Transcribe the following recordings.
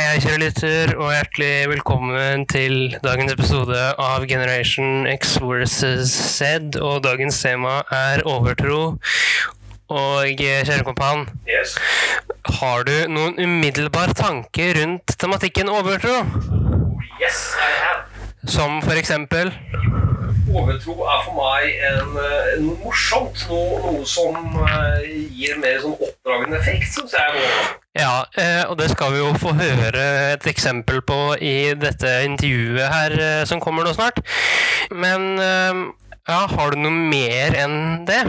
Hei, kjære lytter, og hjertelig velkommen til dagens episode av Generation X versus Z. Og dagens tema er overtro. Og kjære kompan, Yes. har du noen umiddelbar tanke rundt tematikken overtro? Yes, I have. Som for eksempel Overtro er for meg en, eh, noe morsomt. Noe, noe som eh, gir mer sånn oppdragende effekt, syns jeg. nå. Ja, eh, og det skal vi jo få høre et eksempel på i dette intervjuet her eh, som kommer nå snart. Men eh, ja, har du noe mer enn det?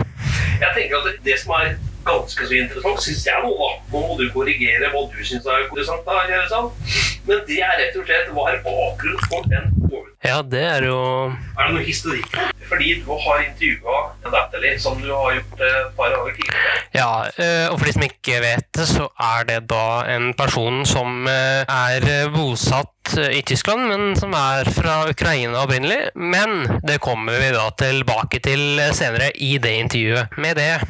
Jeg tenker at det, som er ganske så interessant, syns jeg nå, da Nå må du korrigere hva du syns er interessant, da, kjære Sand. Men det er rett og slett hva er bakgrunnen for den? Ja, det er jo Er det noe historikk der? Fordi du har intervjua Natalie, som du har gjort eh, et par ganger tidligere. Ja, eh, og for de som ikke vet det, så er det da en person som eh, er bosatt i Tyskland, men som er fra Ukraina opprinnelig. Men det kommer vi da tilbake til senere i det intervjuet. Med det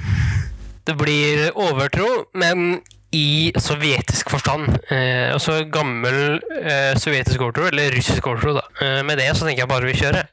Det blir overtro, men i sovjetisk forstand. Eh, altså gammel eh, sovjetisk overtro, eller russisk overtro, da. Eh, med det så tenker jeg bare vi kjører.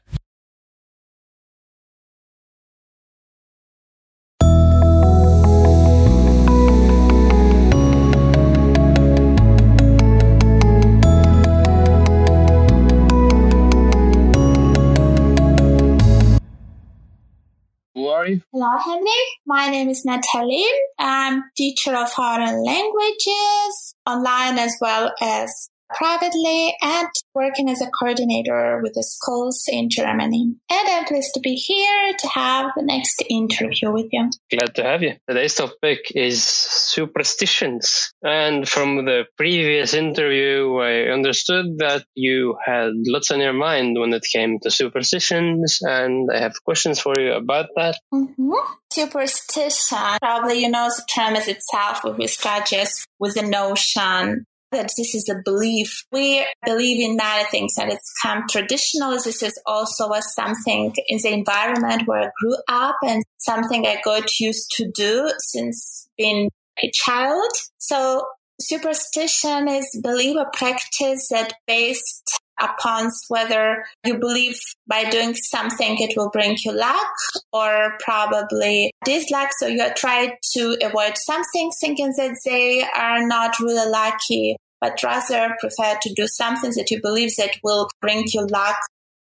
Hello, Henrik. My name is Natalie. I'm teacher of foreign languages online as well as privately and working as a coordinator with the schools in Germany. And I'm pleased to be here to have the next interview with you. Glad to have you. Today's topic is superstitions. And from the previous interview, I understood that you had lots on your mind when it came to superstitions, and I have questions for you about that. hmm Superstition. Probably you know the term as itself, we start with the notion that this is a belief. We believe in many things and it's come traditional. This is also a something in the environment where I grew up and something I got used to do since being a child. So superstition is belief or practice that based upon whether you believe by doing something it will bring you luck or probably dislike. So you try to avoid something thinking that they are not really lucky, but rather prefer to do something that you believe that will bring you luck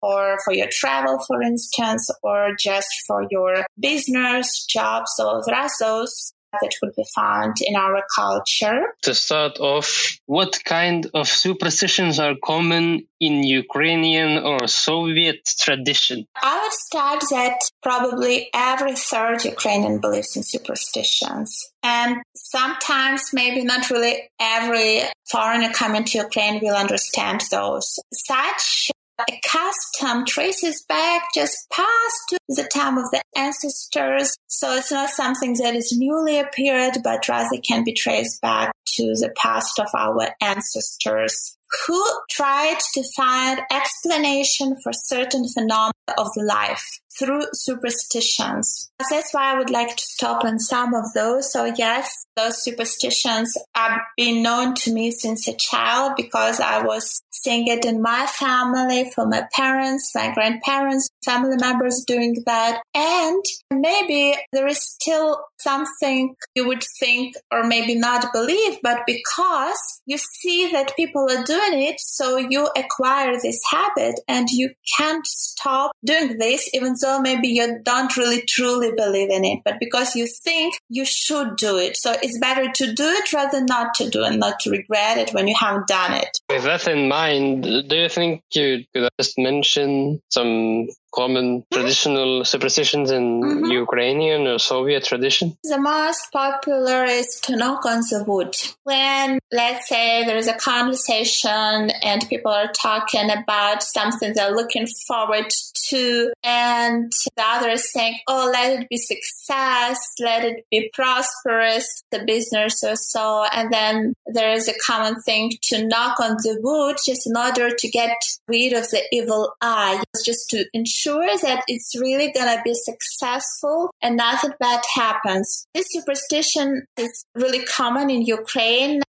or for your travel, for instance, or just for your business, job. So there are those that would be found in our culture. To start off, what kind of superstitions are common in Ukrainian or Soviet tradition? I would start that probably every third Ukrainian believes in superstitions. And sometimes, maybe not really every foreigner coming to Ukraine will understand those. Such a custom traces back just past to the time of the ancestors. So it's not something that is newly appeared, but rather can be traced back to the past of our ancestors who tried to find explanation for certain phenomena of life through superstitions. That's why I would like to stop on some of those. So yes, those superstitions have been known to me since a child because I was seeing it in my family, from my parents, my grandparents, family members doing that. And maybe there is still something you would think or maybe not believe, but because you see that people are doing it, so you acquire this habit and you can't stop doing this, even though maybe you don't really truly believe in it, but because you think you should do it. So it's better to do it rather not to do it, not to regret it when you haven't done it. With that in mind, do you think you could just mention some common traditional superstitions in mm-hmm. Ukrainian or Soviet tradition? The most popular is to knock on the wood. When, let's say, there is a conversation and people are talking about something they're looking forward to, and the other is saying, Oh, let it be success, let it be prosperous, the business or so. And then there is a common thing to knock on the wood just in order to get rid of the evil eye, just to ensure that it's really to be successful and nothing bad happens. This superstition is really common in Ukraine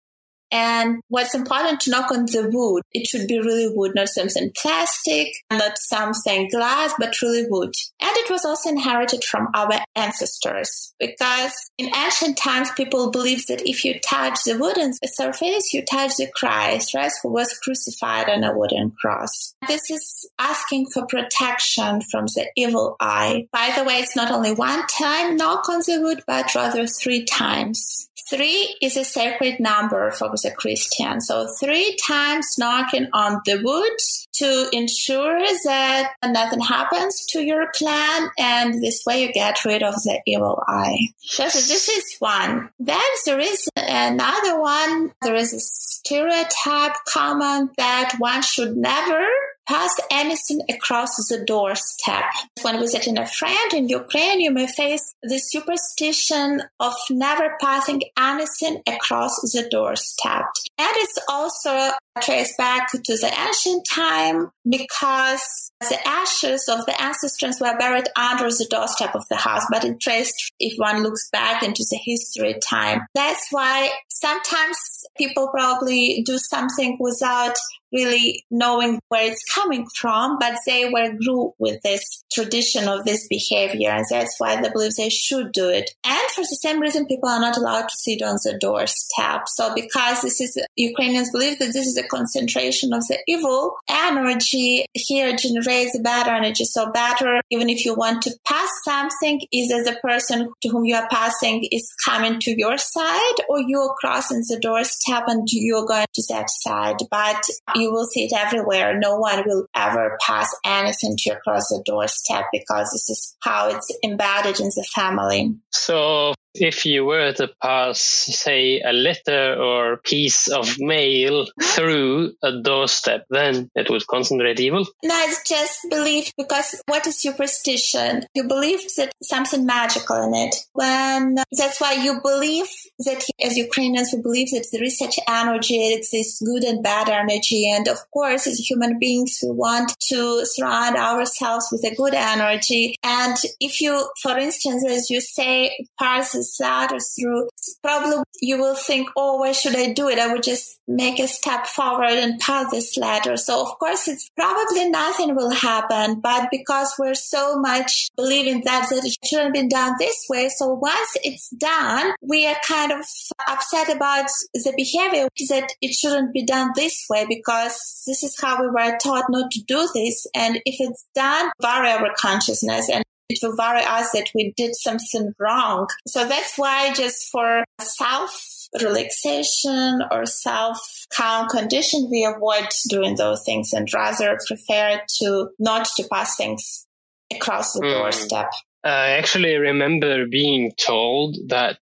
and what's important to knock on the wood, it should be really wood, not something plastic, not something glass, but really wood. And it was also inherited from our ancestors because in ancient times, people believed that if you touch the wooden surface, you touch the Christ, right, who was crucified on a wooden cross. This is asking for protection from the evil eye. By the way, it's not only one time knock on the wood, but rather three times. Three is a sacred number for the Christian. So three times knocking on the wood to ensure that nothing happens to your plan and this way you get rid of the evil eye. So this is one. Then there is another one. There is a stereotype common that one should never pass anything across the doorstep. When visiting a friend in Ukraine, you may face the superstition of never passing anything across the doorstep. And it's also traced back to the ancient time because the ashes of the ancestors were buried under the doorstep of the house, but it traced if one looks back into the history time. That's why sometimes people probably do something without really knowing where it's coming from, but they were grew with this tradition of this behavior. And that's why they believe they should do it. And for the same reason, people are not allowed to sit on the doorstep. So because this is, Ukrainians believe that this is a concentration of the evil energy here generates bad energy. So better, even if you want to pass something, either the person to whom you are passing is coming to your side or you're crossing the doorstep and you're going to that side. But you will see it everywhere. No one will ever pass anything to across the doorstep because this is how it's embedded in the family. So if you were to pass, say, a letter or piece of mail through a doorstep, then it would concentrate evil? No, it's just belief because what is superstition? You believe that something magical in it. When that's why you believe that as Ukrainians, we believe that there is such energy, it exists good and bad energy. And of course, as human beings, we want to surround ourselves with a good energy. And if you, for instance, as you say, pass that or through probably you will think, oh, why should I do it? I would just make a step forward and pass this ladder. So of course it's probably nothing will happen, but because we're so much believing that, that it shouldn't be done this way. So once it's done, we are kind of upset about the behavior that it shouldn't be done this way because this is how we were taught not to do this. And if it's done, vary our consciousness and it will worry us that we did something wrong. So that's why just for self relaxation or self calm condition, we avoid doing those things and rather prefer to not to pass things across the mm. doorstep. I actually remember being told that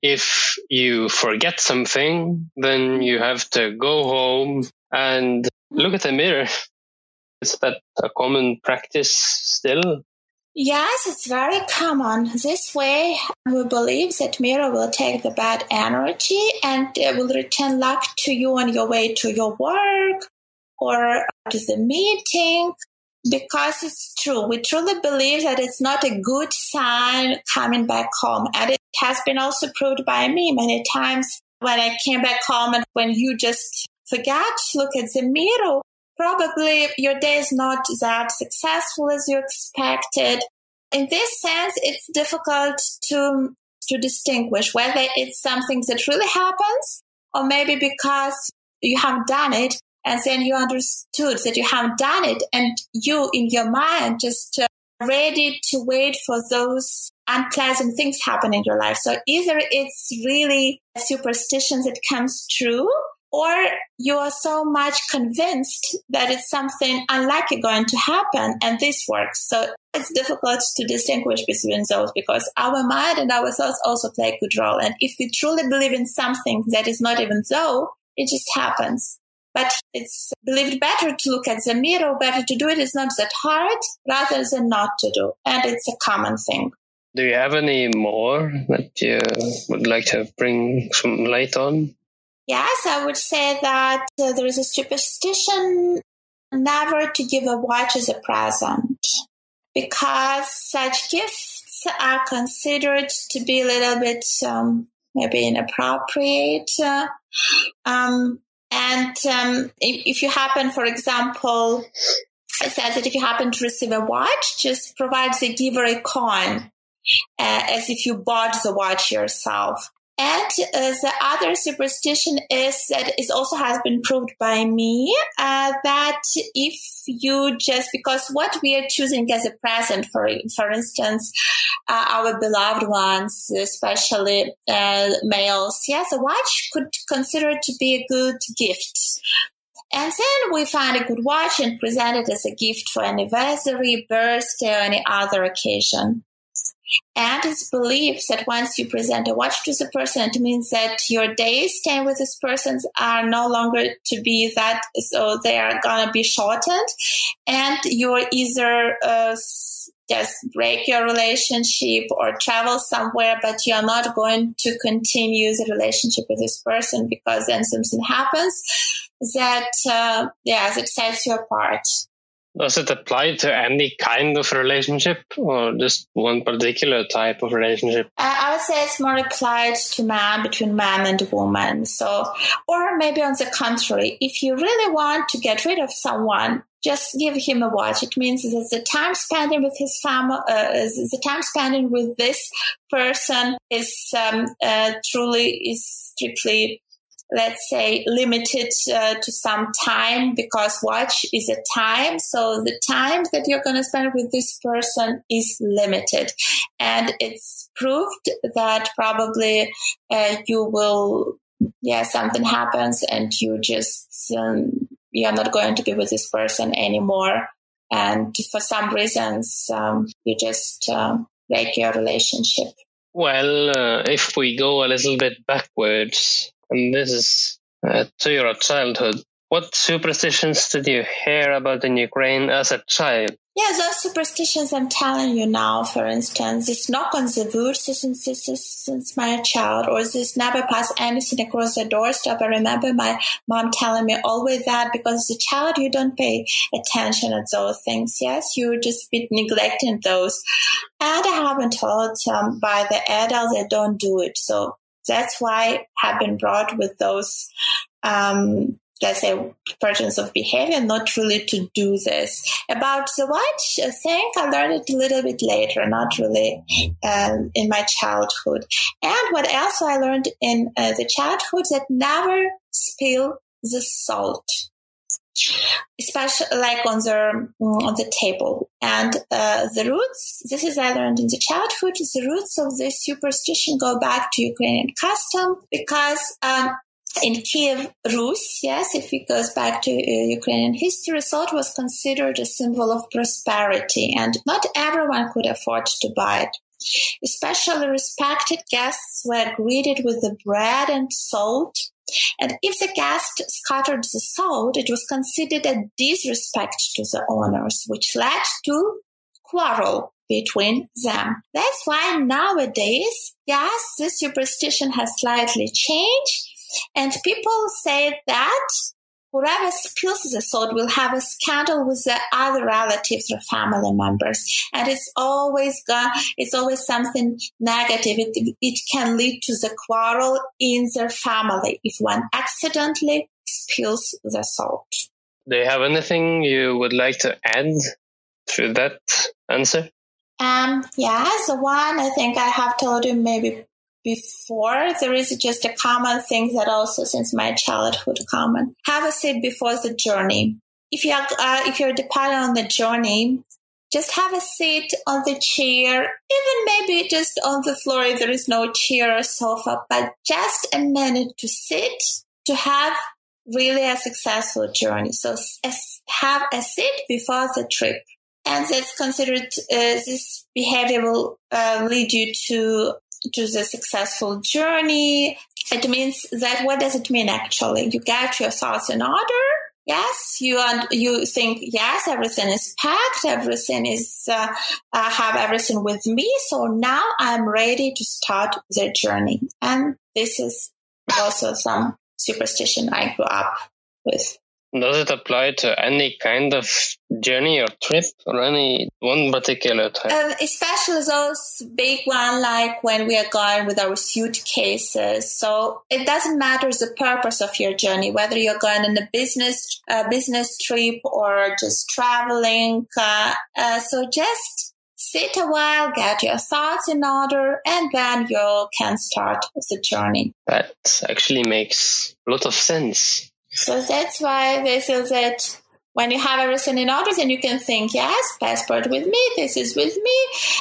if you forget something, then you have to go home and look at the mirror. Is that a common practice still? Yes, it's very common. This way, we believe that mirror will take the bad energy and it will return luck to you on your way to your work or to the meeting. Because it's true. We truly believe that it's not a good sign coming back home. And it has been also proved by me many times when I came back home and when you just forgot to look at the mirror probably your day is not that successful as you expected. In this sense, it's difficult to, to distinguish whether it's something that really happens or maybe because you have done it and then you understood that you have done it and you in your mind just uh, ready to wait for those unpleasant things happen in your life. So either it's really a superstition that comes true or you are so much convinced that it's something unlikely going to happen and this works. So it's difficult to distinguish between those because our mind and our thoughts also play a good role. And if we truly believe in something that is not even so, it just happens. But it's believed better to look at the mirror, better to do it. It's not that hard rather than not to do. And it's a common thing. Do you have any more that you would like to bring some light on? Yes, I would say that uh, there is a superstition never to give a watch as a present because such gifts are considered to be a little bit um, maybe inappropriate. Uh, um, and um, if, if, you happen, for example, it says that if you happen to receive a watch, just provide the giver a coin uh, as if you bought the watch yourself. And uh, the other superstition is that it also has been proved by me uh, that if you just because what we are choosing as a present, for for instance, uh, our beloved ones, especially uh, males, yes, a watch could consider to be a good gift. And then we find a good watch and present it as a gift for anniversary, birthday, or any other occasion. And it's believed that once you present a watch to the person, it means that your days staying with this person are no longer to be that, so they are gonna be shortened, and you're either uh, just break your relationship or travel somewhere, but you're not going to continue the relationship with this person because then something happens that, uh, yeah, that sets you apart. Does it apply to any kind of relationship or just one particular type of relationship? I would say it's more applied to man between man and woman. So, or maybe on the contrary, if you really want to get rid of someone, just give him a watch. It means that the time spending with his family, uh, the time spending with this person is um, uh, truly is strictly let's say limited uh, to some time because watch is a time. So the time that you're going to spend with this person is limited. And it's proved that probably uh, you will yeah something happens and you just um, you're not going to be with this person anymore. And for some reasons um, you just um, break your relationship. Well uh, if we go a little bit backwards and this is uh, to your childhood. What superstitions did you hear about in Ukraine as a child? Yeah, those superstitions I'm telling you now, for instance, this knock on the wood since, since, since my child, or this never pass anything across the doorstep. I remember my mom telling me always that because as a child, you don't pay attention at those things. Yes, you just be neglecting those. And I have been told um, by the adults they don't do it. So that's why have been brought with those um, let's say patterns of behavior, not really to do this. About the watch thing, I learned it a little bit later, not really um, in my childhood. And what else I learned in uh, the childhood that never spill the salt especially like on the mm, on the table. And uh, the roots, this is I learned in the childhood, the roots of this superstition go back to Ukrainian custom because um, in Kiev, Rus, yes, if it goes back to uh, Ukrainian history, salt was considered a symbol of prosperity, and not everyone could afford to buy it. Especially respected guests were greeted with the bread and salt and if the guest scattered the salt, it was considered a disrespect to the owners, which led to quarrel between them. That's why nowadays, yes, this superstition has slightly changed. And people say that whoever spills the salt will have a scandal with the other relatives or family members. And it's always gone it's always something negative. It, it can lead to the quarrel in their family if one accidentally spills the salt. Do you have anything you would like to add to that answer? Um yeah the one i think i have told you maybe before. There is just a common thing that also since my childhood common. Have a seat before the journey. If you're, uh, if you're departing on the journey, just have a seat on the chair, even maybe just on the floor if there is no chair or sofa, but just a minute to sit, to have really a successful journey. So have a seat before the trip. And that's considered, uh, this behavior will uh, lead you to to the successful journey. It means that what does it mean actually? You get your thoughts in order. Yes, you and you think yes, everything is packed, everything is uh, I have everything with me. So now I'm ready to start the journey. And this is also some superstition I grew up with. Does it apply to any kind of journey or trip or any one particular type? Um, especially those big one like when we are going with our suitcases. So it doesn't matter the purpose of your journey, whether you're going on a business uh, business trip or just traveling. Uh, uh, so just sit a while, get your thoughts in order, and then you can start the journey. That actually makes a lot of sense. So that's why they feel that when you have everything in order, then you can think, yes, passport with me, this is with me,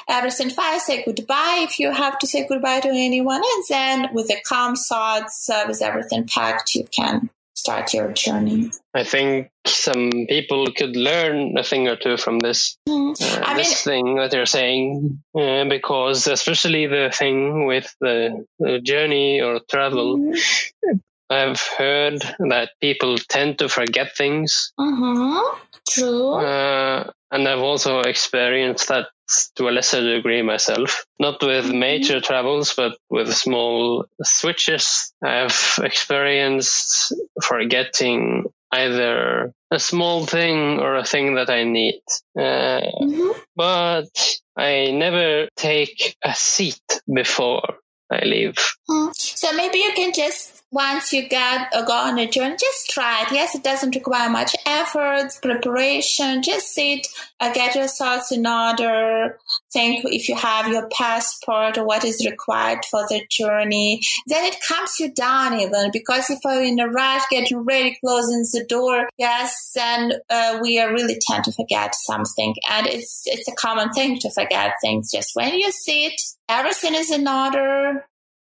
everything fine, say goodbye if you have to say goodbye to anyone. And then with the calm thoughts, uh, with everything packed, you can start your journey. I think some people could learn a thing or two from this. Mm. Uh, this mean, thing that they're saying, uh, because especially the thing with the, the journey or travel, mm. I've heard that people tend to forget things. Mm-hmm. True. Uh, and I've also experienced that to a lesser degree myself. Not with mm-hmm. major travels, but with small switches. I've experienced forgetting either a small thing or a thing that I need. Uh, mm-hmm. But I never take a seat before I leave. Mm. So maybe you can just once you get a go on a journey, just try it. Yes, it doesn't require much effort, preparation. Just sit, uh, get your thoughts in order. Think if you have your passport or what is required for the journey. Then it calms you down even because if you're in a rush, getting ready, closing the door, yes, then uh, we are really tend to forget something, and it's it's a common thing to forget things. Just when you sit, everything is in order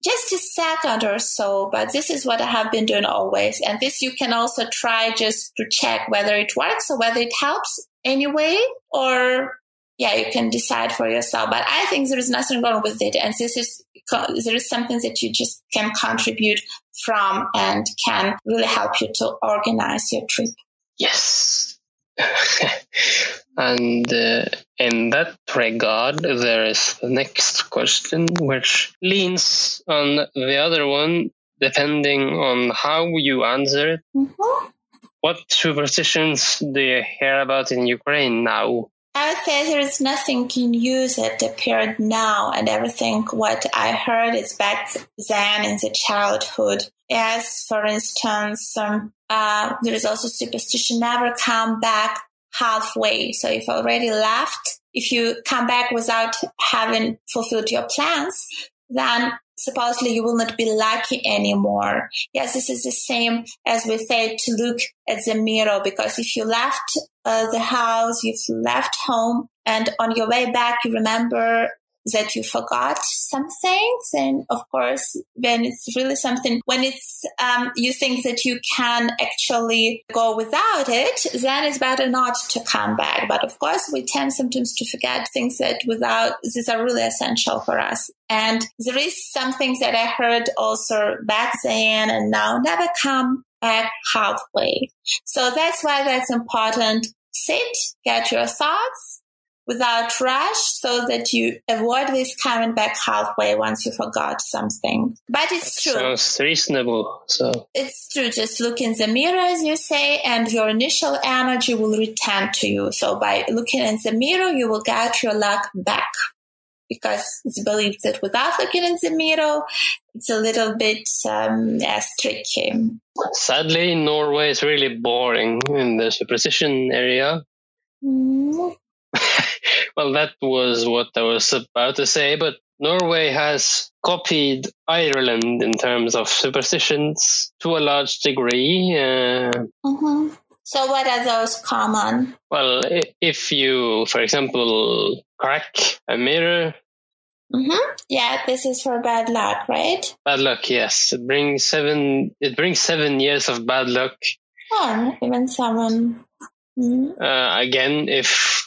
just a second or so, but this is what I have been doing always. And this you can also try just to check whether it works or whether it helps anyway, or yeah, you can decide for yourself. But I think there is nothing wrong with it. And this is, there is something that you just can contribute from and can really help you to organize your trip. Yes. And uh, in that regard, there is the next question, which leans on the other one, depending on how you answer it. Mm-hmm. What superstitions do you hear about in Ukraine now? I would say there is nothing in use at the period now, and everything what I heard is back then in the childhood. As, for instance, um, uh, there is also superstition never come back halfway. So if already left, if you come back without having fulfilled your plans, then supposedly you will not be lucky anymore. Yes, this is the same as we say to look at the mirror because if you left uh, the house, you've left home and on your way back, you remember that you forgot some things. And of course, when it's really something, when it's, um, you think that you can actually go without it, then it's better not to come back. But of course, we tend sometimes to forget things that without, these are really essential for us. And there is some things that I heard also back then and now never come back halfway. So that's why that's important. Sit, get your thoughts, without rush so that you avoid this coming back halfway once you forgot something. But it's true. Sounds reasonable. So it's true. Just look in the mirror, as you say, and your initial energy will return to you. So by looking in the mirror, you will get your luck back. Because it's believed that without looking in the mirror, it's a little bit um, less tricky. Sadly, Norway is really boring in the superstition area. Mm. well, that was what I was about to say, but Norway has copied Ireland in terms of superstitions to a large degree. Uh, mm-hmm. So, what are those common? Well, if you, for example, crack a mirror, Mm-hmm. Yeah, this is for bad luck, right? Bad luck, yes. It brings seven. It brings seven years of bad luck. Oh, even seven. Mm-hmm. Uh, again, if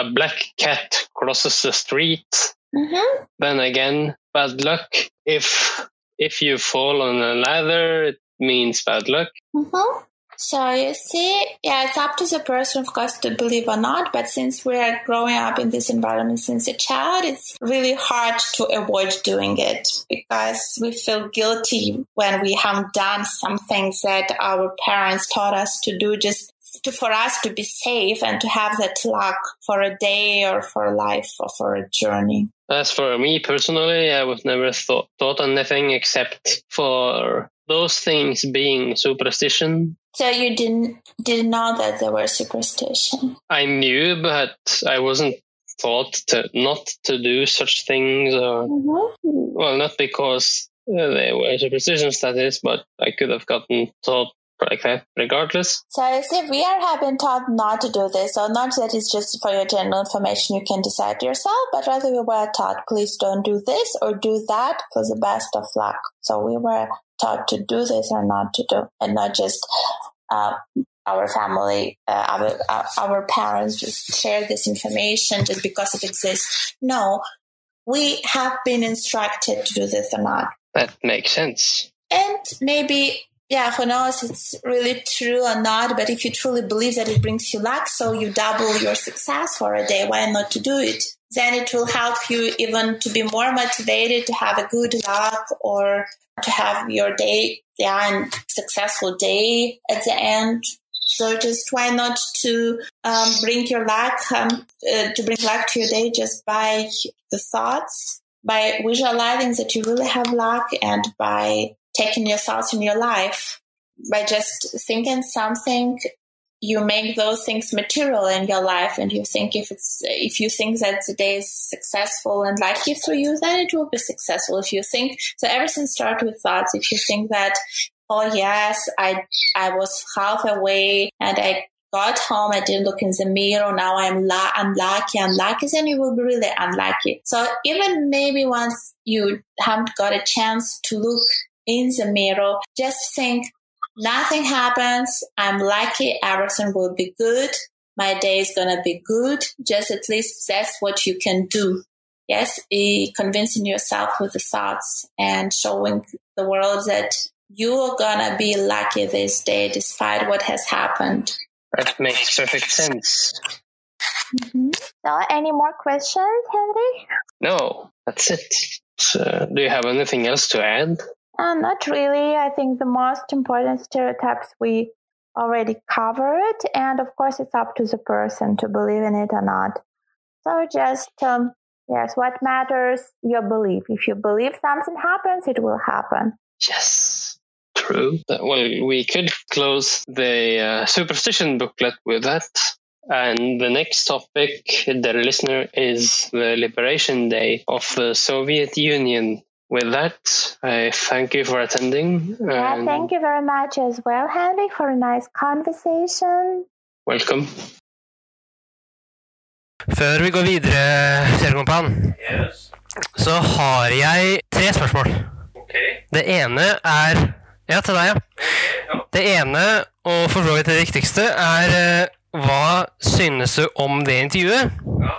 a black cat crosses the street, Mm-hmm. then again, bad luck. If if you fall on a ladder, it means bad luck. Mm-hmm. So you see, yeah, it's up to the person, of course, to believe or not. But since we are growing up in this environment since a child, it's really hard to avoid doing it because we feel guilty when we have done some things that our parents taught us to do just to, for us to be safe and to have that luck for a day or for life or for a journey. As for me personally, I was never thought taught anything except for those things being superstition. So you didn't didn't know that there were superstition. I knew, but I wasn't taught to not to do such things. Or Mm-hmm. well, not because uh, they were superstitions, that is, but I could have gotten taught like that regardless. So I say we are have been taught not to do this, so not that it's just for your general information you can decide yourself, but rather we were taught please don't do this or do that for the best of luck. So we were taught to do this or not to do, and not just uh, our family, uh, our our- our parents just share this information just because it exists. No, we have been instructed to do this or not. That makes sense. And maybe, yeah, who knows, it's really true or not. But if you truly believe that it brings you luck, so you double your success for a day, why not to do it? Then it will help you even to be more motivated to have a good luck or to have your day, yeah, and successful day at the end. So just why not to um, bring your luck, um, uh, to bring luck to your day just by the thoughts, by visualizing that you really have luck, and by taking your thoughts in your life. By just thinking something, you make those things material in your life, and you think if it's if you think that the day is successful and lucky for you, then it will be successful. If you think so, everything starts with thoughts. If you think that oh yes, I I was half away and I got home, I didn't look in the mirror, now I'm la- unlucky, unlucky, then you will be really unlucky. So even maybe once you haven't got a chance to look in the mirror, just think nothing happens, I'm lucky, everything will be good, my day is gonna be good, just at least that's what you can do. Yes, convincing yourself with the thoughts and showing the world that you are gonna be lucky this day despite what has happened. That makes perfect sense. Mm-hmm. So, any more questions, Henry? No, that's it. So, do you have anything else to add? Uh, not really. I think the most important stereotypes we already covered, and of course, it's up to the person to believe in it or not. So, just um, yes, what matters your belief. If you believe something happens, it will happen. Yes, true. Well, we could close the uh, superstition booklet with that. And the next topic, dear listener, is the Liberation Day of the Soviet Union. With that, I thank you for attending. Yeah, thank you very much as well, Henry, for a nice conversation. Welcome. Før vi går videre, kjære Yes. så har jeg tre spørsmål. Okay. Det ene er Ja, til deg, ja. ja. Det ene, og for så vidt det viktigste, er eh, hva synes du om det intervjuet? ja.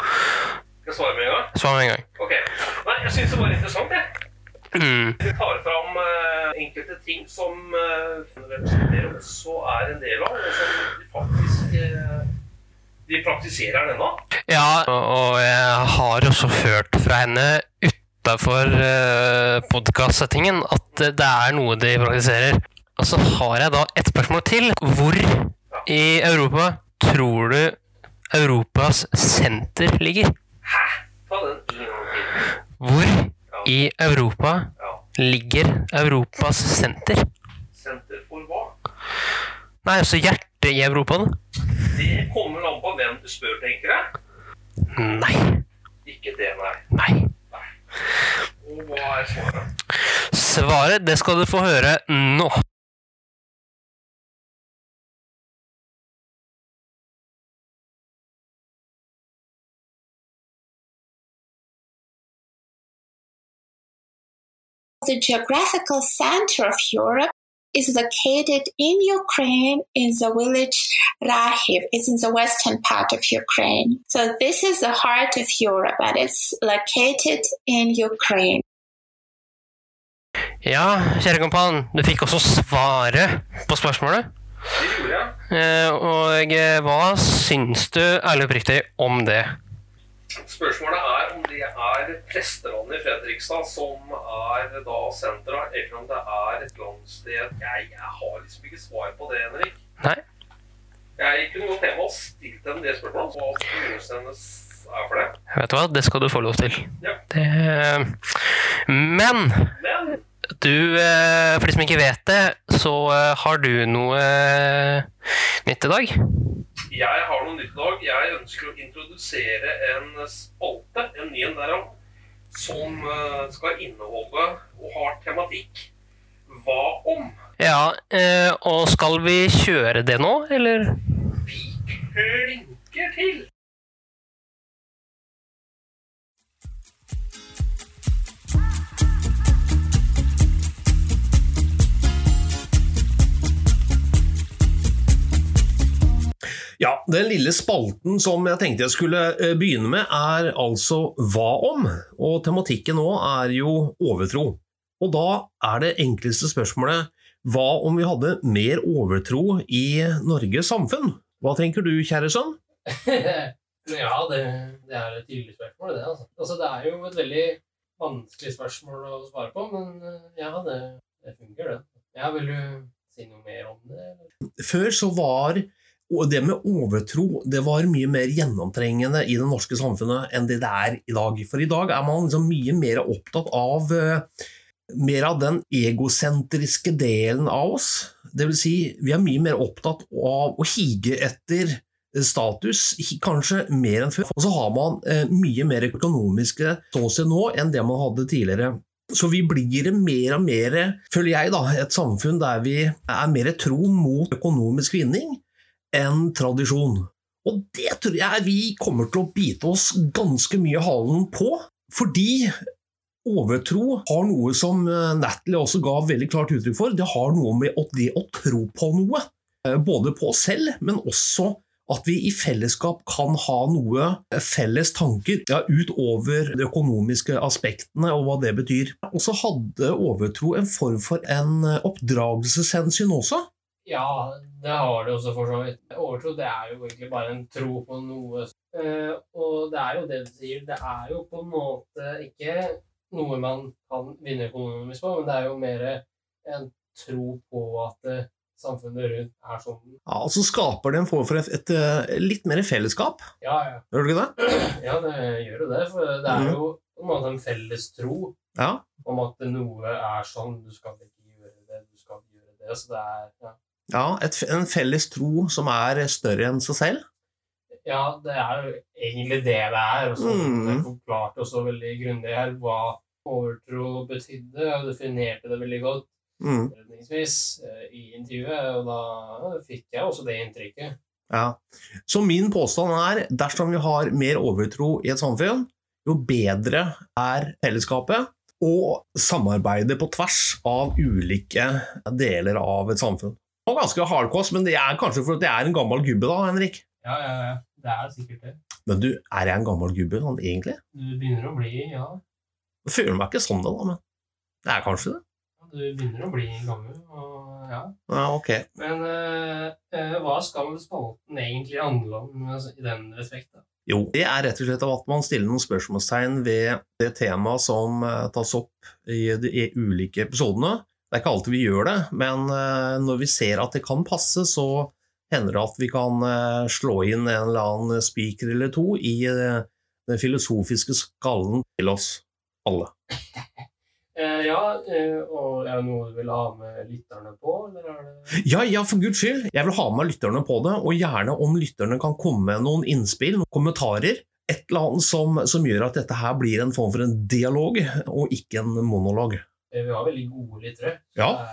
Skal jeg svare med en gang? Svar med en gang. Ok. Nei, jeg syns det var interessant, jeg. Mm. Vi tar fram eh, enkelte ting som uh, representerer også er en del av, og som de faktisk eh, de praktiserer den ennå. Ja, og jeg har også hørt fra henne utafor uh, podkast-settingen at det er noe de praktiserer. Og så har jeg da et spørsmål til. Hvor i Europa tror du Europas senter ligger? Hæ? Ta den en gang til. Hvor i Europa ligger Europas senter? Senter for hva? Nei, altså hjertet i Europa, da? Det kommer an på hvem du spør, tenker jeg. Nei. Ikke det, nei. Nei. Og hva er svaret? Svaret det skal du få høre nå. The geographical center of Europe is located in Ukraine in the village Rahiv. It's in the western part of Ukraine. So this is the heart of Europe and it's located in Ukraine. Ja, kjære kompan, du fikk også svaret på spørsmålet. Det gjorde jeg. Eh, og eh, hva syns du ærlig og oppriktig om det? Spørsmålet er er prestelandet i Fredrikstad som er da sentra, eller om det er et landsted jeg, jeg har liksom ikke svar på det, Henrik. Nei? Jeg kunne godt meg å stille dem det spørsmålet, hva begrunnelsen hennes er for det. Vet du hva, det skal du få lov til. Ja. Det, men Men du, eh, for de som ikke vet det, så eh, har du noe eh, nytt i dag. Jeg har noe nytt i dag. Jeg ønsker å introdusere en spalte, en ny en derav, som eh, skal inneholde og har tematikk Hva om? Ja, eh, og skal vi kjøre det nå, eller? Vi klinker til. Ja, Den lille spalten som jeg tenkte jeg skulle eh, begynne med, er altså Hva om? Og tematikken nå er jo overtro. Og da er det enkleste spørsmålet Hva om vi hadde mer overtro i Norges samfunn? Hva tenker du, kjære sønn? ja, det, det er et tydelig spørsmål, det. Altså. altså. Det er jo et veldig vanskelig spørsmål å svare på, men eh, ja, det, det funker, det. Ja, Vil du si noe mer om det? Eller? Før så var og det med overtro det var mye mer gjennomtrengende i det norske samfunnet enn det det er i dag. For i dag er man liksom mye mer opptatt av uh, mer av den egosentriske delen av oss. Vil si, vi er mye mer opptatt av å hige etter status, kanskje mer enn før. Og så har man uh, mye mer økonomiske ståsted nå enn det man hadde tidligere. Så vi blir mer og mer, føler jeg, da, et samfunn der vi er mer tro mot økonomisk vinning enn tradisjon. Og det tror jeg vi kommer til å bite oss ganske mye halen på, fordi overtro har noe som eh, Natalie også ga veldig klart uttrykk for. Det har noe med det å tro på noe. Eh, Både på oss selv, men også at vi i fellesskap kan ha noe felles tanker ja, utover de økonomiske aspektene og hva det betyr. Og så hadde overtro en form for en eh, oppdragelseshensyn også. Ja, det har det også for så vidt. Overtro det er jo egentlig bare en tro på noe. Eh, og det er jo det du sier, det er jo på en måte ikke noe man kan vinne økonomisk på, men det er jo mer en tro på at eh, samfunnet rundt er sånn. Ja, og så skaper det en form for et, et, et, litt mer fellesskap, Ja, ja. gjør det ikke det? Ja, det gjør jo det, for det er jo på en måte en felles tro Ja, om at noe er sånn, du skal ikke gjøre det, du skal gjøre det, så det er, ja. Ja et, en felles tro som er større enn seg selv. Ja, det er jo egentlig det det er, og så Mm. Det er forklart også veldig grundig her hva overtro betydde, Jeg definerte det veldig godt Mm, eh, i intervjuet, og da fikk jeg også det inntrykket. ja. Så min påstand er, dersom vi har mer overtro i et samfunn, jo bedre er fellesskapet og samarbeidet på tvers av ulike deler av et samfunn. Og ganske hardkost, men det er kanskje fordi jeg er en gammel gubbe da, Henrik. Ja, ja, ja. Det er sikkert det. Men du, er jeg en gammel gubbe sånn egentlig? Du begynner å bli, ja, Jeg føler meg ikke sånn da, men det er kanskje det. du begynner å bli gammel, og ja. Ja, ok. Men eh, hva skal spalten egentlig handle om altså, i den respekt? Da? Jo, det er rett og slett at man stiller noen spørsmålstegn ved det temaet som eh, tas opp i de ulike episodene. Det er ikke alltid vi gjør det, men eh, når vi ser at det kan passe, så hender det at vi kan eh, slå inn en eller annen spiker eller to i eh, den filosofiske skallen til oss alle. Ja, og er det noe du vil ha med lytterne på, eller det Ja, ja, for guds skyld. Jeg vil ha med lytterne på det, og gjerne om lytterne kan komme med noen innspill, noen kommentarer. Et eller annet som, som gjør at dette her blir en form for en dialog, og ikke en monolog. Eh, vi har veldig gode lyttere. Ja,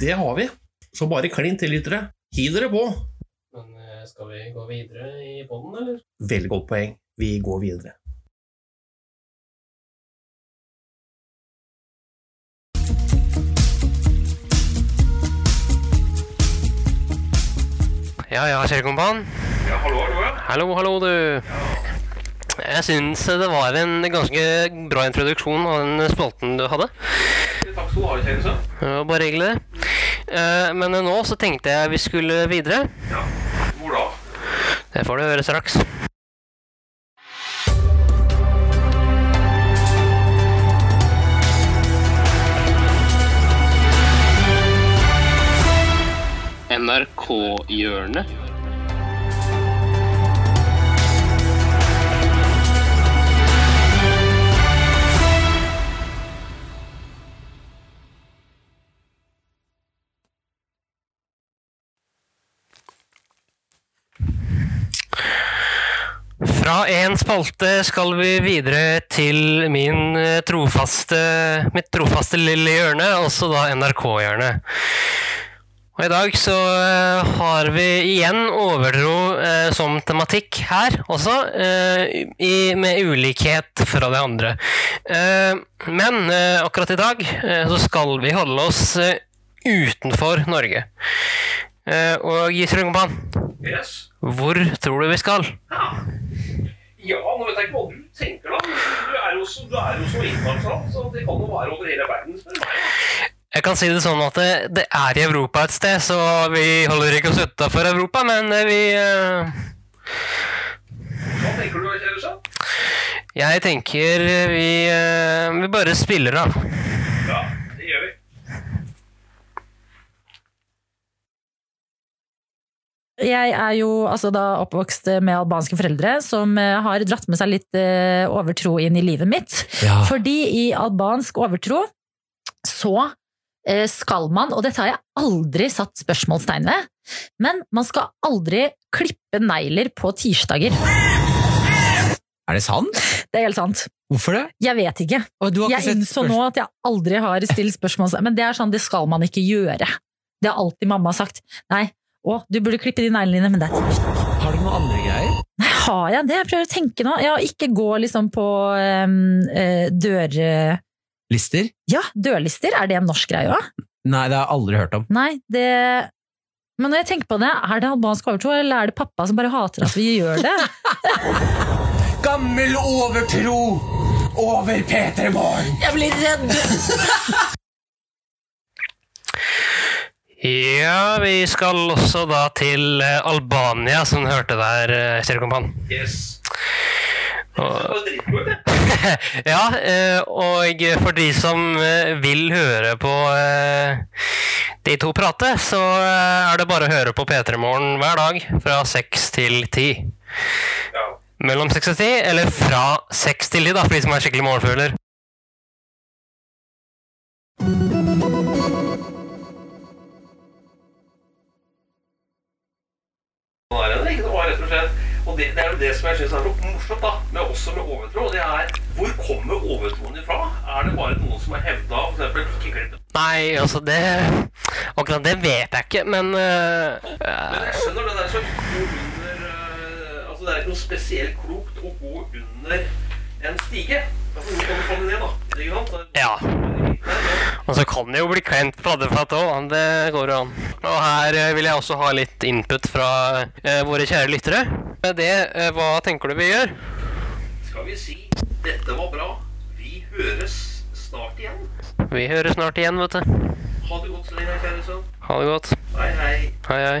det har vi. Så bare klin til, lyttere. Hiv dere på! Men eh, skal vi gå videre i poden, eller? Veldig godt poeng. Vi går videre. Ja, ja, kjære kompan. Ja, hallo, hallo. Hallo, hallo, du. Ja. Jeg syns det var en ganske bra introduksjon av den spalten du hadde. Takk skal du ha. Det var bare hyggelig, det. Eh, Men nå så tenkte jeg vi skulle videre. Ja. Hvor da? Det får du høre straks. NRK-hjørnet. Fra en spalte skal vi videre til min eh, trofaste, mitt trofaste lille hjørne, også da NRK-hjørnet. Og I dag så eh, har vi igjen overtro eh, som tematikk her også, eh, i, med ulikhet fra det andre. Eh, men eh, akkurat i dag så skal vi holde oss utenfor Norge. Eh, og Gisle Kompan, Yes. hvor tror du vi skal? Ja. Ja, nå vet jeg ikke hva du tenker, da. Du er jo så, er jo så internasjonal, så det kan jo være over hele verden, spør du meg. Jeg kan si det sånn at det, det er i Europa et sted, så vi holder ikke oss utafor Europa, men vi uh... Hva tenker du, kjære? Jeg tenker vi, uh, vi bare spiller av. Ja, det gjør vi. Jeg er jo altså da oppvokst med albanske foreldre som eh, har dratt med seg litt eh, overtro inn i livet mitt. Fordi i albansk overtro så eh, skal man, og dette har jeg aldri satt spørsmålstegn ved, men man skal aldri klippe negler på tirsdager. Er det sant? Det er helt sant. Hvorfor det? Jeg vet ikke. Og du har ikke Jeg innså nå at jeg aldri har stilt spørsmål, men det er sånn, det skal man ikke gjøre. Det har alltid mamma sagt. Nei, å, du burde klippe de neglene dine, men det er. Har du noen andre greier? Nei, har jeg det? Jeg prøver å tenke nå. Ja, ikke gå liksom på um, eh, dør... Lister? Ja, dørlister. Er det en norsk greie òg? Nei, det har jeg aldri hørt om. Nei, det Men når jeg tenker på det, er det albansk overtro, eller er det pappa som bare hater at vi gjør det? Gammel overtro over Peter Morgen! Jeg blir redd! Ja, vi skal også da til eh, Albania, som du hørte der, eh, kjære kompan. Yes. Og, ja, eh, og for de som vil høre på de to prate, så er det bare å høre på P3 Morgen hver dag fra seks til ti. Ja. Mellom seks og ti, eller fra seks til ti, da, for de som er skikkelig morgenfugler. Det, som jeg syns er så morsomt, da, med også med overtro. Det er hvor kommer overtroen ifra? Er det bare noen som har hevda f.eks. ikke-klippet? Nei, altså det Akkurat det vet jeg ikke, men uh, Men jeg skjønner det der som under uh, Altså det er ikke noe spesielt klokt å gå under en stige. Ja. Og så kan det jo bli kleint pladdeflatt òg, det går jo an. Og her eh, vil jeg også ha litt input fra eh, våre kjære lyttere. Med det, eh, hva tenker du vi gjør? Skal vi si dette var bra. Vi høres snart igjen. Vi høres snart igjen, vet du. Ha det godt så lenge, kjære sønn. Ha det godt. Hei, hei. Hei, hei.